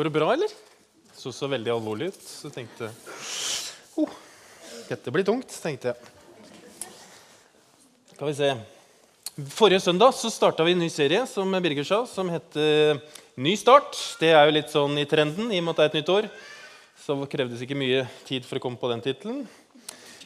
Går det bra, eller? Så så veldig alvorlig ut. Så tenkte jeg oh, Dette blir tungt, tenkte jeg. Skal vi se. Forrige søndag så starta vi en ny serie som Birger sa, som heter Ny start. Det er jo litt sånn i trenden i og med at det er et nytt år. Så krevdes ikke mye tid for å komme på den tittelen.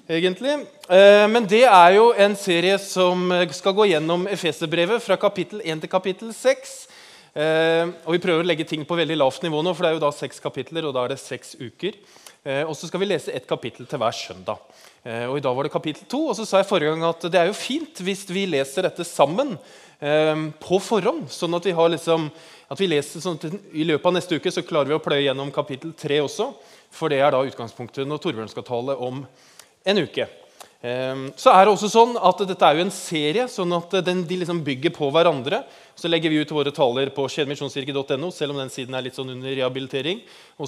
egentlig. Eh, Men det er jo en serie som skal gå gjennom Efeserbrevet fra kapittel 1 til kapittel 6. Eh, og Vi prøver å legge ting på veldig lavt nivå nå, for det er jo da seks kapitler. og da er det seks uker. Eh, og så skal vi lese ett kapittel til hver søndag. Eh, og I dag var det kapittel to. Og så sa jeg forrige gang at det er jo fint hvis vi leser dette sammen eh, på forhånd. Sånn at vi har liksom, at vi leser sånn at I løpet av neste uke så klarer vi å pløye gjennom kapittel tre også. For det er da utgangspunktet når Torbjørn skal tale om en uke. Ehm, Så er det også sånn at Dette er jo en serie, sånn at den, de liksom bygger på hverandre. Så legger vi ut våre taler på skjedemisjonskirke.no, selv om den siden er litt sånn under rehabilitering.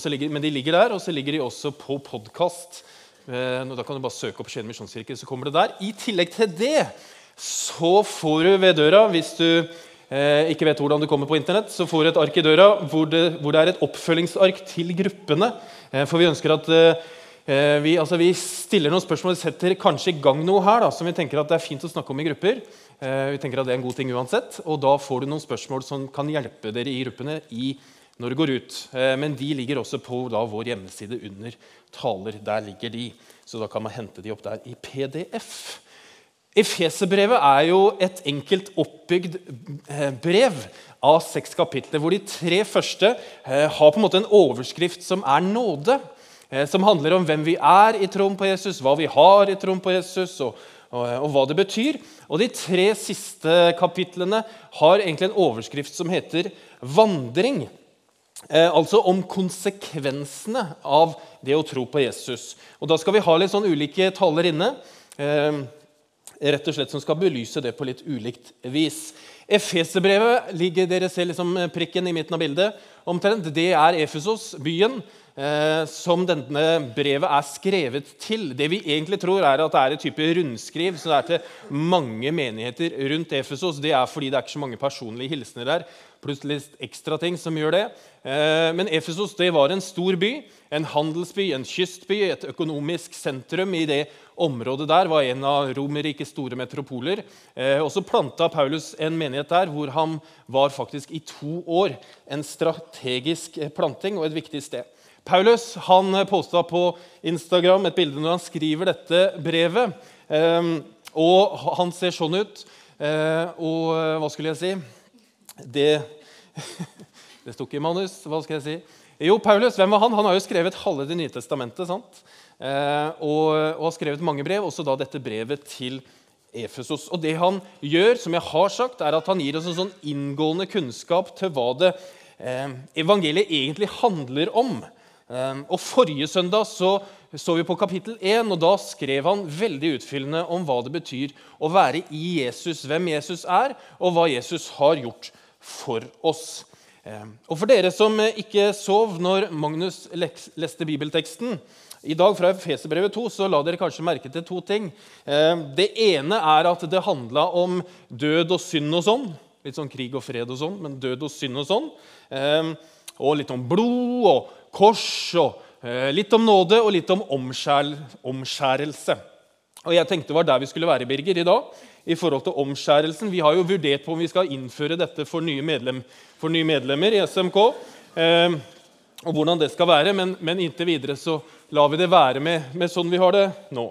Ligger, men de ligger der, og så ligger de også på podkast. Da kan du bare søke opp Skien misjonskirke, så kommer det der. I tillegg til det så får du ved døra, hvis du eh, ikke vet hvordan du kommer på Internett, så får du et ark i døra hvor det, hvor det er et oppfølgingsark til gruppene. Eh, for vi ønsker at eh, vi, altså vi, stiller noen spørsmål setter kanskje i gang noe her da, som vi tenker at det er fint å snakke om i grupper. Eh, vi tenker at det er en god ting uansett, og Da får du noen spørsmål som kan hjelpe dere i gruppene i, når det går ut. Eh, men de ligger også på da, vår hjemmeside under taler. Der ligger de. Så da kan man hente de opp der i PDF. Efeserbrevet er jo et enkelt oppbygd eh, brev av seks kapitler, hvor de tre første eh, har på en måte en overskrift som er nåde. Eh, Som handler om hvem vi er i troen på Jesus, hva vi har i troen på Jesus, og, og, og hva det betyr. Og De tre siste kapitlene har egentlig en overskrift som heter 'vandring'. Eh, altså om konsekvensene av det å tro på Jesus. Og Da skal vi ha litt sånn ulike taler inne. Eh, rett og slett som skal belyse det på litt ulikt vis. Efeserbrevet ligger dere ser liksom prikken i midten av bildet. omtrent. Det er Efesos, byen, eh, som denne brevet er skrevet til. Det vi egentlig tror er at det er et type rundskriv det er til mange menigheter rundt Efesos. Det er fordi det er ikke så mange personlige hilsener der. Pluss litt ekstra ting som gjør det. Eh, Men Efesos det var en stor by, en handelsby, en kystby, et økonomisk sentrum i det området der. var en av Romerrikets store metropoler. Eh, Og så planta Paulus en menighet der hvor han var faktisk i to år. En strategisk eh, planting og et viktig sted. Paulus han posta på Instagram et bilde når han skriver dette brevet. Eh, og han ser sånn ut. Eh, og eh, hva skulle jeg si? Det Det sto ikke i manus. Hva skal jeg si? Jo, Paulus, hvem var han? Han har jo skrevet halve Det nye testamentet. sant? Eh, og, og har skrevet mange brev, også da dette brevet til Efesos. Og det han gjør, som jeg har sagt, er at han gir oss en sånn inngående kunnskap til hva det evangeliet egentlig handler om. Eh, og Forrige søndag så, så vi på kapittel 1, og da skrev han veldig utfyllende om hva det betyr å være i Jesus, hvem Jesus er, og hva Jesus har gjort for oss. Eh, Og For dere som eh, ikke sov når Magnus leste bibelteksten i dag fra Efeserbrevet 2, så la dere kanskje merke til to ting. Eh, Det ene er at det handla om død og synd og sånn. Litt sånn krig og fred og sånn, men død og synd og sånn. Og litt om blod og kors og eh, litt om nåde og litt om omskjærelse. Og jeg tenkte det var der vi skulle være Birger, i dag. i forhold til omskjærelsen. Vi har jo vurdert på om vi skal innføre dette for nye, medlem, for nye medlemmer i SMK. Eh, og hvordan det skal være, men, men inntil videre så lar vi det være med, med sånn vi har det nå.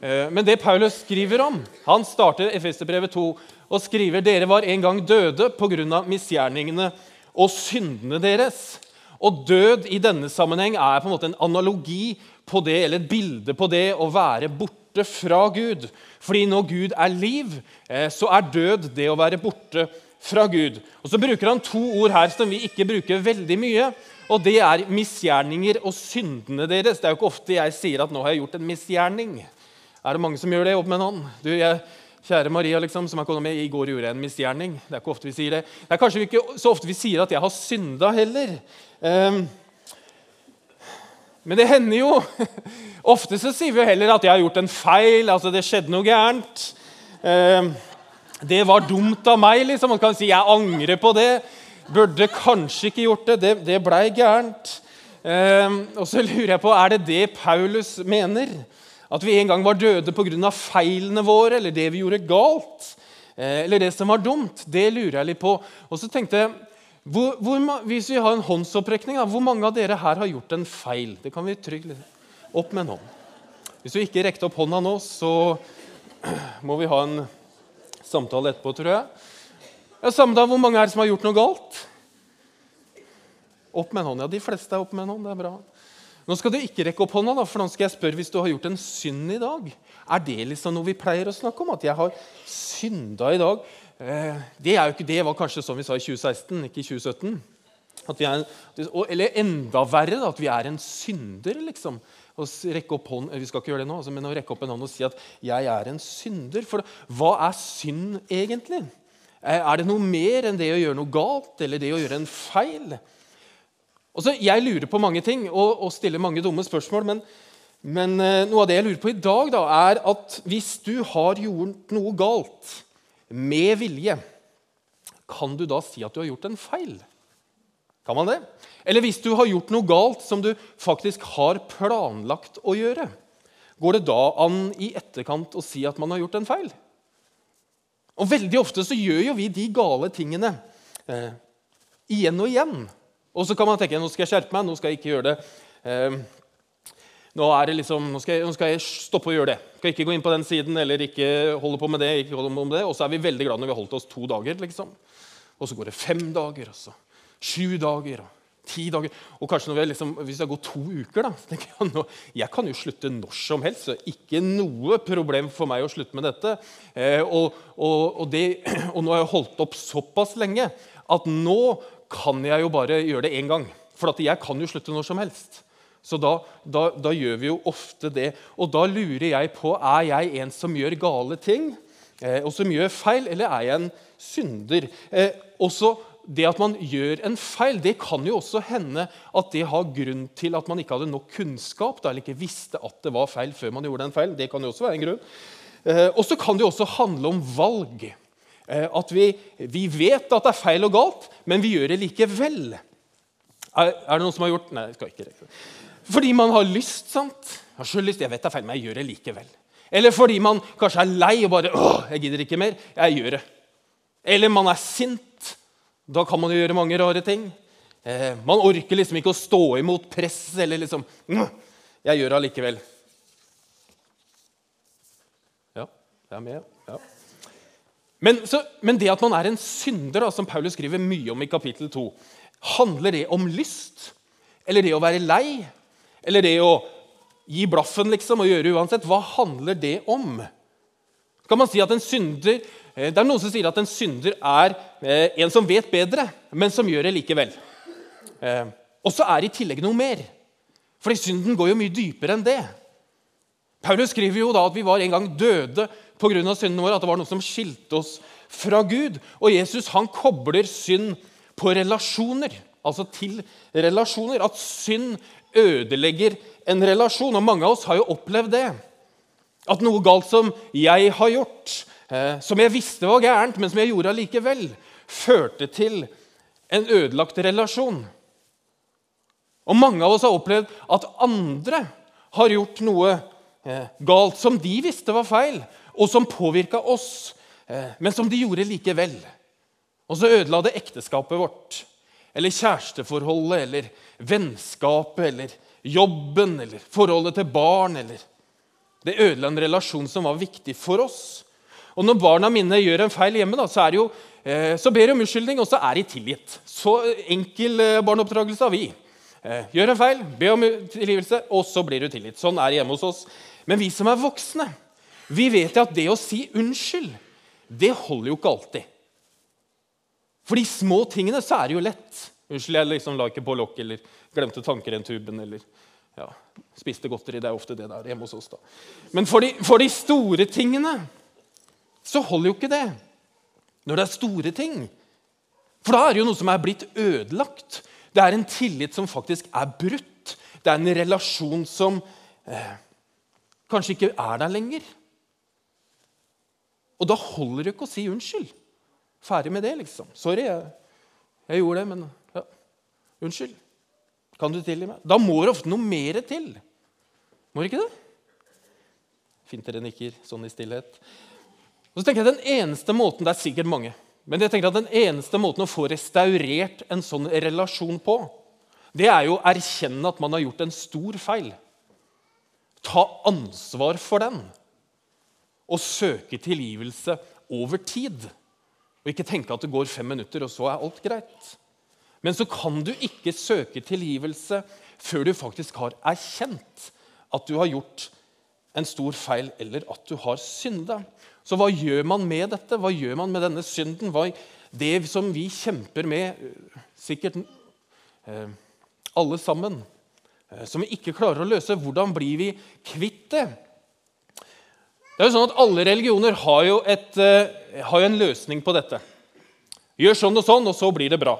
Eh, men det Paulus skriver om Han starter Efesterbrevet 2 og skriver dere var en gang døde pga. misgjerningene og syndene deres. Og død i denne sammenheng er på en måte en analogi på det, eller et bilde på det å være borte fra Gud. Fordi når Gud er liv, eh, så er død det å være borte fra Gud. Og Så bruker han to ord her som vi ikke bruker veldig mye. Og det er misgjerninger og syndene deres. Det er jo ikke ofte jeg sier at nå har jeg gjort en misgjerning. Er det mange som gjør det? Opp med en hånd. Du, jeg, kjære Maria, liksom, som er kona mi, i går gjorde jeg en misgjerning. Det er ikke ofte vi sier det. Det er kanskje ikke så ofte vi sier at jeg har synda heller. Um, men det hender jo. Ofte så sier vi jo heller at jeg har gjort en feil. altså Det skjedde noe gærent. Um, det var dumt av meg. liksom. Man kan si jeg angrer på det. Burde kanskje ikke gjort det. Det, det blei gærent. Um, og så lurer jeg på, er det det Paulus mener? At vi en gang var døde pga. feilene våre eller det vi gjorde galt? Eh, eller det som var dumt? Det lurer jeg litt på. Og så tenkte jeg, hvor, hvor, Hvis vi har en håndsopprekning, hvor mange av dere her har gjort en feil? Det kan vi trygge opp med en hånd. Hvis du ikke rekte opp hånda nå, så må vi ha en samtale etterpå, tror jeg. Ja, Samme da, Hvor mange er det som har gjort noe galt? Opp med en hånd. Ja, de fleste er opp med en hånd. det er bra. Nå skal du ikke rekke opp hånda, da, for nå skal jeg spørre hvis du har gjort en synd i dag. Er det liksom noe vi pleier å snakke om? At jeg har synda i dag? Eh, det, ikke, det var kanskje sånn vi sa i 2016, ikke i 2017. Er, eller enda verre, da, at vi er en synder, liksom. Å rekke opp Hånd, vi skal ikke gjøre det nå, altså, men å rekke opp en hånd og si at 'jeg er en synder'. For hva er synd egentlig? Eh, er det noe mer enn det å gjøre noe galt eller det å gjøre en feil? Og så, Jeg lurer på mange ting og, og stiller mange dumme spørsmål. Men, men, eh, noe av det jeg lurer på i dag, da, er at hvis du har gjort noe galt med vilje, kan du da si at du har gjort en feil? Kan man det? Eller hvis du har gjort noe galt som du faktisk har planlagt å gjøre, går det da an i etterkant å si at man har gjort en feil? Og Veldig ofte så gjør jo vi de gale tingene eh, igjen og igjen. Og så kan man tenke nå skal jeg skjerpe meg, nå skal jeg ikke gjøre det. Eh, nå, liksom, nå, skal jeg, nå, skal jeg, stoppe å gjøre det. Skal ikke gå inn på den siden eller ikke holde på med det. ikke holde på med det. Og så er vi veldig glad når vi har holdt oss to dager. liksom. Og så går det fem dager, og så sju dager. og ti dager, og kanskje når vi liksom, Hvis det har gått to uker, da, så tenker jeg nå, jeg kan jo slutte når som helst. så Ikke noe problem for meg å slutte med dette. Eh, og, og, og, det, og nå har jeg holdt opp såpass lenge at nå kan jeg jo bare gjøre det én gang. For jeg kan jo slutte når som helst. Så da, da, da, gjør vi jo ofte det. Og da lurer jeg på er jeg en som gjør gale ting, eh, og som gjør feil, eller er jeg en synder? Eh, også det at man gjør en feil, det kan jo også hende at det har grunn til at man ikke hadde nok kunnskap eller ikke visste at det var feil før man gjorde en feil. Det kan jo også være en grunn. Eh, og så kan det jo også handle om valg. Eh, at vi, vi, vet at det er feil og galt, men vi gjør det likevel. Er, er det noen som har gjort Nei, jeg skal ikke det. Fordi man har lyst. sant? Jeg har så lyst, jeg vet det er feil, men jeg gjør det likevel. Eller fordi man kanskje er lei og bare åh, jeg gidder ikke mer. Jeg gjør det. Eller man er sint. Da kan man jo gjøre mange rare ting. Eh, man orker liksom ikke å stå imot press eller liksom Jeg gjør det allikevel. Ja, jeg er med. Ja. Men, så, men, det at man er en synder, da, som Paulus skriver mye om i kapittel 2, handler det om lyst? Eller det å være lei? Eller det å gi blaffen liksom, og gjøre uansett? Hva handler det om? Kan man si at en synder, eh, Det er noen som sier at en synder er eh, en som vet bedre, men som gjør det likevel. Eh, og så er det i tillegg noe mer. Fordi synden går jo mye dypere enn det. Paulus skriver jo da at vi var en gang døde pga. synden vår, at det var noe som skilte oss fra Gud. Og Jesus han kobler synd på relasjoner, altså til relasjoner. At synd ødelegger en relasjon. Og mange av oss har jo opplevd det. At noe galt som jeg har gjort, eh, som jeg visste var gærent, men som jeg gjorde allikevel, førte til en ødelagt relasjon. Og mange av oss har opplevd at andre har gjort noe eh, galt som de visste var feil, og som påvirka oss, eh, men som de gjorde likevel. Og så ødela det ekteskapet vårt, eller kjæresteforholdet, eller vennskapet, eller jobben, eller forholdet til barn. eller Det ødela en relasjon som var viktig for oss. Og når barna mine gjør en feil hjemme, da, så, jo, eh, så, ber de om unnskyldning, og så er de tilgitt. Så enkel eh, barneoppdragelse har vi. Gjør en feil, be om tilgivelse, og så blir du tilgitt. Sånn er det hjemme hos oss. Men vi som er voksne, vi vet at det å si unnskyld, det holder jo ikke alltid. For de små tingene så er det jo lett. Unnskyld, jeg liksom la ikke på lokk eller glemte tannkremtuben eller ja, spiste godteri. Det er ofte det der hjemme hos oss. da. Men for de, for de store tingene så holder jo ikke det. Når det er store ting. For da er det jo noe som er blitt ødelagt. Det er en tillit som faktisk er brutt. Det er en relasjon som eh, kanskje ikke er der lenger. Og da holder det ikke å si unnskyld. Ferdig med det, liksom. Sorry, jeg, Jeg gjorde det, men ja. Unnskyld. Kan du tilgi meg? Da må det ofte noe mer til. Må det ikke det? Fint dere nikker sånn i stillhet. Og så tenker jeg Den eneste måten Det er sikkert mange. Men jeg tenker at den eneste måten å få restaurert en sånn relasjon på, det er jo å erkjenne at man har gjort en stor feil. Ta ansvar for den. Og søke tilgivelse over tid. Og ikke tenke at det går fem minutter, og så er alt greit. Men så kan du ikke søke tilgivelse før du faktisk har erkjent at du har gjort en stor feil, eller at du har synda. Så hva gjør man med dette? Hva gjør man med denne synden? Hva, det som vi kjemper med, sikkert eh, alle sammen, eh, som vi ikke klarer å løse, hvordan blir vi kvitt det? Det er jo sånn at Alle religioner har jo, et, eh, har jo en løsning på dette. Gjør sånn og sånn, og så blir det bra.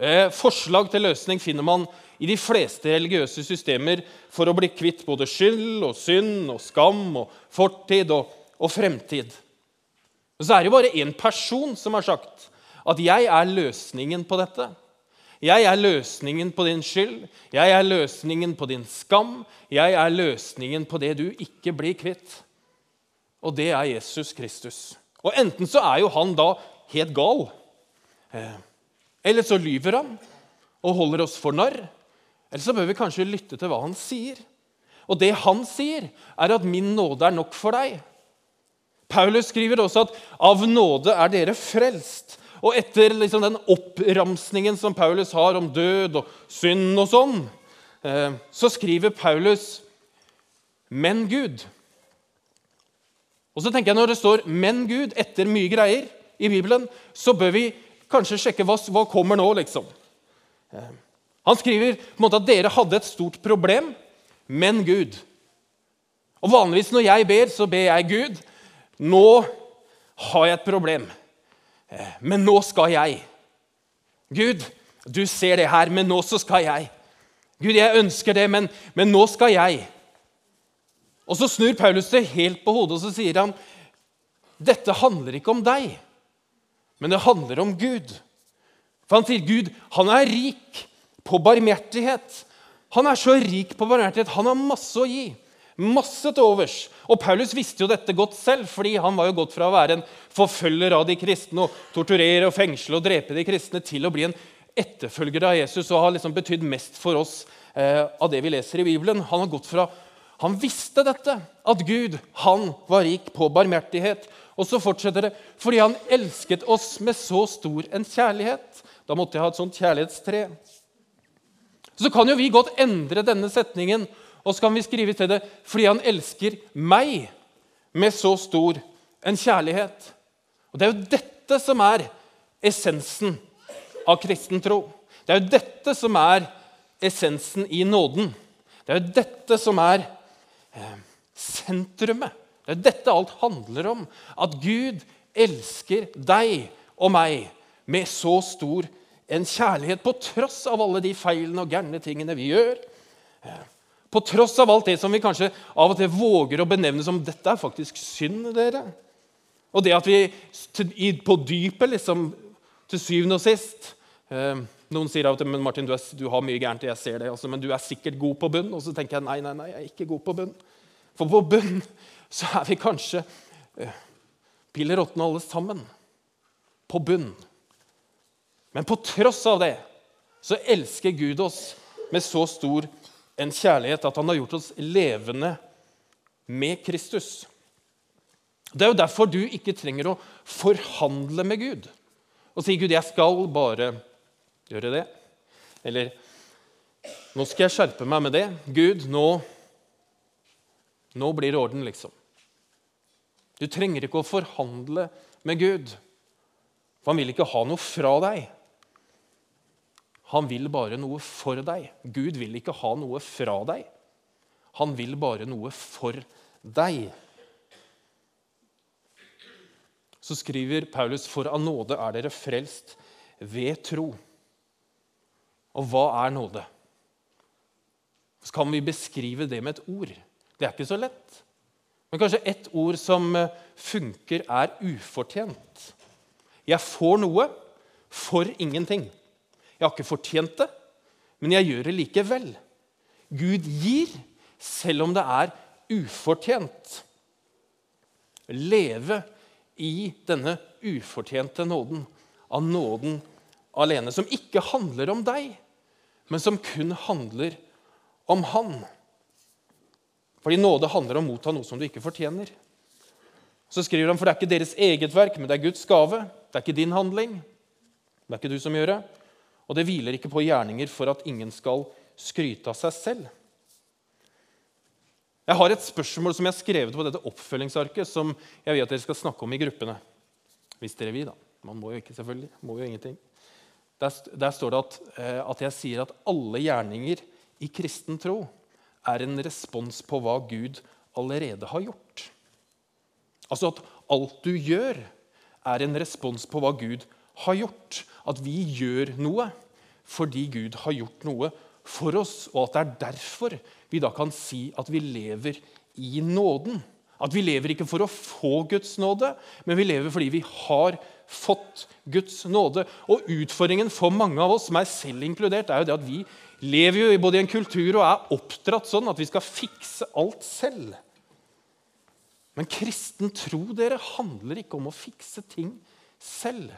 Eh, forslag til løsning finner man i de fleste religiøse systemer for å bli kvitt både skyld og synd og skam og fortid og, og fremtid. Og så er det jo bare én person som har sagt at 'jeg er løsningen på dette'. Jeg er løsningen på din skyld, jeg er løsningen på din skam, jeg er løsningen på det du ikke blir kvitt. Og det er Jesus Kristus. Og enten så er jo han da helt gal, eh, eller så lyver han og holder oss for narr. Eller så bør vi kanskje lytte til hva han sier. Og det han sier, er at 'min nåde er nok for deg'. Paulus skriver også at 'av nåde er dere frelst'. Og etter liksom den oppramsningen som Paulus har om død og synd og sånn, eh, så skriver Paulus 'men Gud'. Og så tenker jeg Når det står 'men Gud' etter mye greier i Bibelen, så bør vi kanskje sjekke hva, hva kommer nå, liksom. Eh, han skriver på en måte at dere hadde et stort problem, men Gud. Og Vanligvis når jeg ber, så ber jeg Gud. Nå har jeg et problem, eh, men nå skal jeg. Gud, du ser det her, men nå så skal jeg. Gud, jeg ønsker det, men, men nå skal jeg. Og Så snur Paulus det helt på hodet og så sier han, dette handler ikke om deg, men det handler om Gud. For han sier Gud, han er rik på barmhjertighet. Han er så rik på barmhjertighet. Han har masse å gi. Masse til overs. Og Paulus visste jo dette godt selv, fordi han var jo gått fra å være en forfølger av de kristne og torturere og fengsle og drepe de kristne, til å bli en etterfølger av Jesus og har liksom betydd mest for oss eh, av det vi leser i Bibelen. Han har gått fra han visste dette, at Gud han var rik på barmhjertighet. Og så fortsetter det fordi han elsket oss med så stor en kjærlighet. Da måtte jeg ha et sånt kjærlighetstre. Så kan jo vi godt endre denne setningen, og så kan vi skrive til det fordi han elsker meg med så stor en kjærlighet. Og Det er jo dette som er essensen av kristen tro. Det er jo dette som er essensen i nåden. Det er jo dette som er sentrumet. Det er dette alt handler om. At Gud elsker deg og meg med så stor en kjærlighet på tross av alle de feilene og gærne tingene vi gjør. På tross av alt det som vi kanskje av og til våger å benevne som dette er faktisk synd. dere. Og det at vi på dypet, liksom, til syvende og sist eh, Noen sier av og til men Martin, du, er, du har mye gærent, jeg ser det, altså, men du er sikkert god på bunn. Og så tenker jeg nei, nei, nei, jeg er ikke god på bunn. For på bunn så er vi kanskje uh, piller råtne alle sammen. På bunn. Men på tross av det så elsker Gud oss med så stor en kjærlighet at han har gjort oss levende med Kristus. Det er jo derfor du ikke trenger å forhandle med Gud og si 'Gud, jeg skal bare gjøre det'. Eller 'Nå skal jeg skjerpe meg med det'. Gud, nå, nå blir det orden, liksom. Du trenger ikke å forhandle med Gud, for han vil ikke ha noe fra deg. Han vil bare noe for deg. Gud vil ikke ha noe fra deg. Han vil bare noe for deg. Så skriver Paulus, 'For av nåde er dere frelst ved tro'. Og hva er nåde? Så kan vi beskrive det med et ord. Det er ikke så lett. Men kanskje ett ord som funker, er ufortjent. Jeg får noe for ingenting. Jeg har ikke fortjent det, men jeg gjør det likevel. Gud gir, selv om det er ufortjent. Leve i denne ufortjente nåden, av nåden alene, som ikke handler om deg, men som kun handler om Han. Fordi nåde handler om å motta noe som du ikke fortjener. Så skriver han, For det er ikke deres eget verk, men det er Guds gave. Det er ikke din handling. Det er ikke du som gjør det. Og det hviler ikke på gjerninger for at ingen skal skryte av seg selv. Jeg har et spørsmål som jeg har skrevet på dette oppfølgingsarket, som jeg vil at dere skal snakke om i gruppene. Hvis dere vil, da. Man må jo ikke, selvfølgelig. Må jo ingenting. Der, der står det at, eh, at, jeg sier at alle gjerninger i kristen tro er en respons på hva Gud allerede har gjort. Altså at alt du gjør, er en respons på hva Gud har gjort. At vi gjør noe fordi Gud har gjort noe for oss, og at det er derfor vi da kan si at vi lever i nåden. At vi lever ikke for å få Guds nåde, men vi lever fordi vi har fått Guds nåde. Og Utfordringen for mange av oss, meg selv inkludert, er jo det at vi lever jo både i en kultur og er oppdratt sånn at vi skal fikse alt selv. Men kristen tro dere, handler ikke om å fikse ting selv.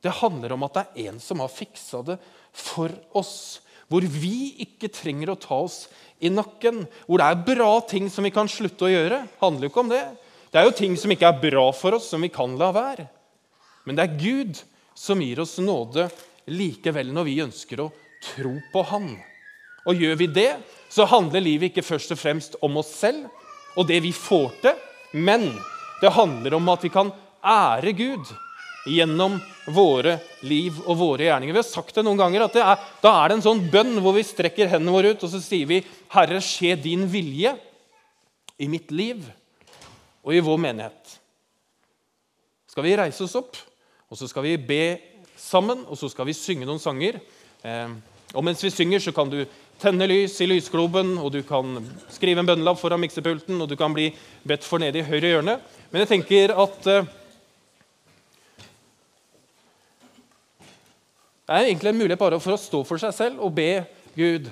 Det handler om at det er en som har fiksa det for oss. Hvor vi ikke trenger å ta oss i nakken. Hvor det er bra ting som vi kan slutte å gjøre. Handler jo ikke om det. Det er jo ting som ikke er bra for oss, som vi kan la være. Men det er Gud som gir oss nåde likevel når vi ønsker å tro på Han. Og gjør vi det, så handler livet ikke først og fremst om oss selv og det vi får til, men det handler om at vi kan ære Gud gjennom våre liv og våre gjerninger. Vi har sagt det noen ganger at er, da er det en sånn bønn hvor vi strekker hendene våre ut og så sier vi, 'Herre, skje din vilje i mitt liv og i vår menighet'. Skal vi reise oss opp og så skal vi be sammen, og så skal vi synge noen sanger. Eh, og mens vi synger, så kan du tenne lys i lysgloben, og du kan skrive en bønnelapp foran miksepulten, og du kan bli bedt for nede i høyre hjørne. Men jeg tenker at eh, Det er egentlig en mulighet bare for å stå for seg selv og be Gud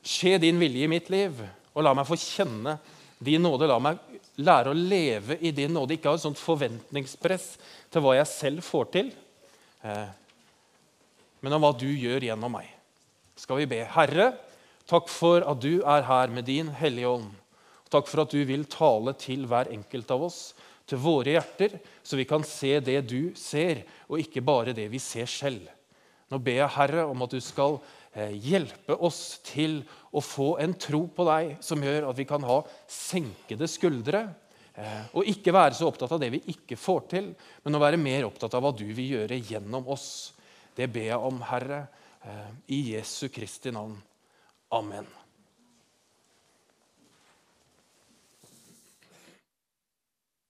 skje din vilje i mitt liv, og la meg få kjenne din nåde. La meg lære å leve i din nåde. Ikke ha et sånt forventningspress til hva jeg selv får til, eh, men om hva du gjør gjennom meg. Skal vi be. Herre, takk for at du er her med din Hellige Ånd. Takk for at du vil tale til hver enkelt av oss, til våre hjerter, så vi kan se det du ser, og ikke bare det vi ser selv. Nå ber jeg, Herre, om at du skal hjelpe oss til å få en tro på deg som gjør at vi kan ha senkede skuldre Eh, og ikke være så opptatt av det vi ikke får til, men å være mer opptatt av hva du vil gjøre gjennom oss. Det ber jeg om, Herre, eh, i Jesu Kristi navn. Amen.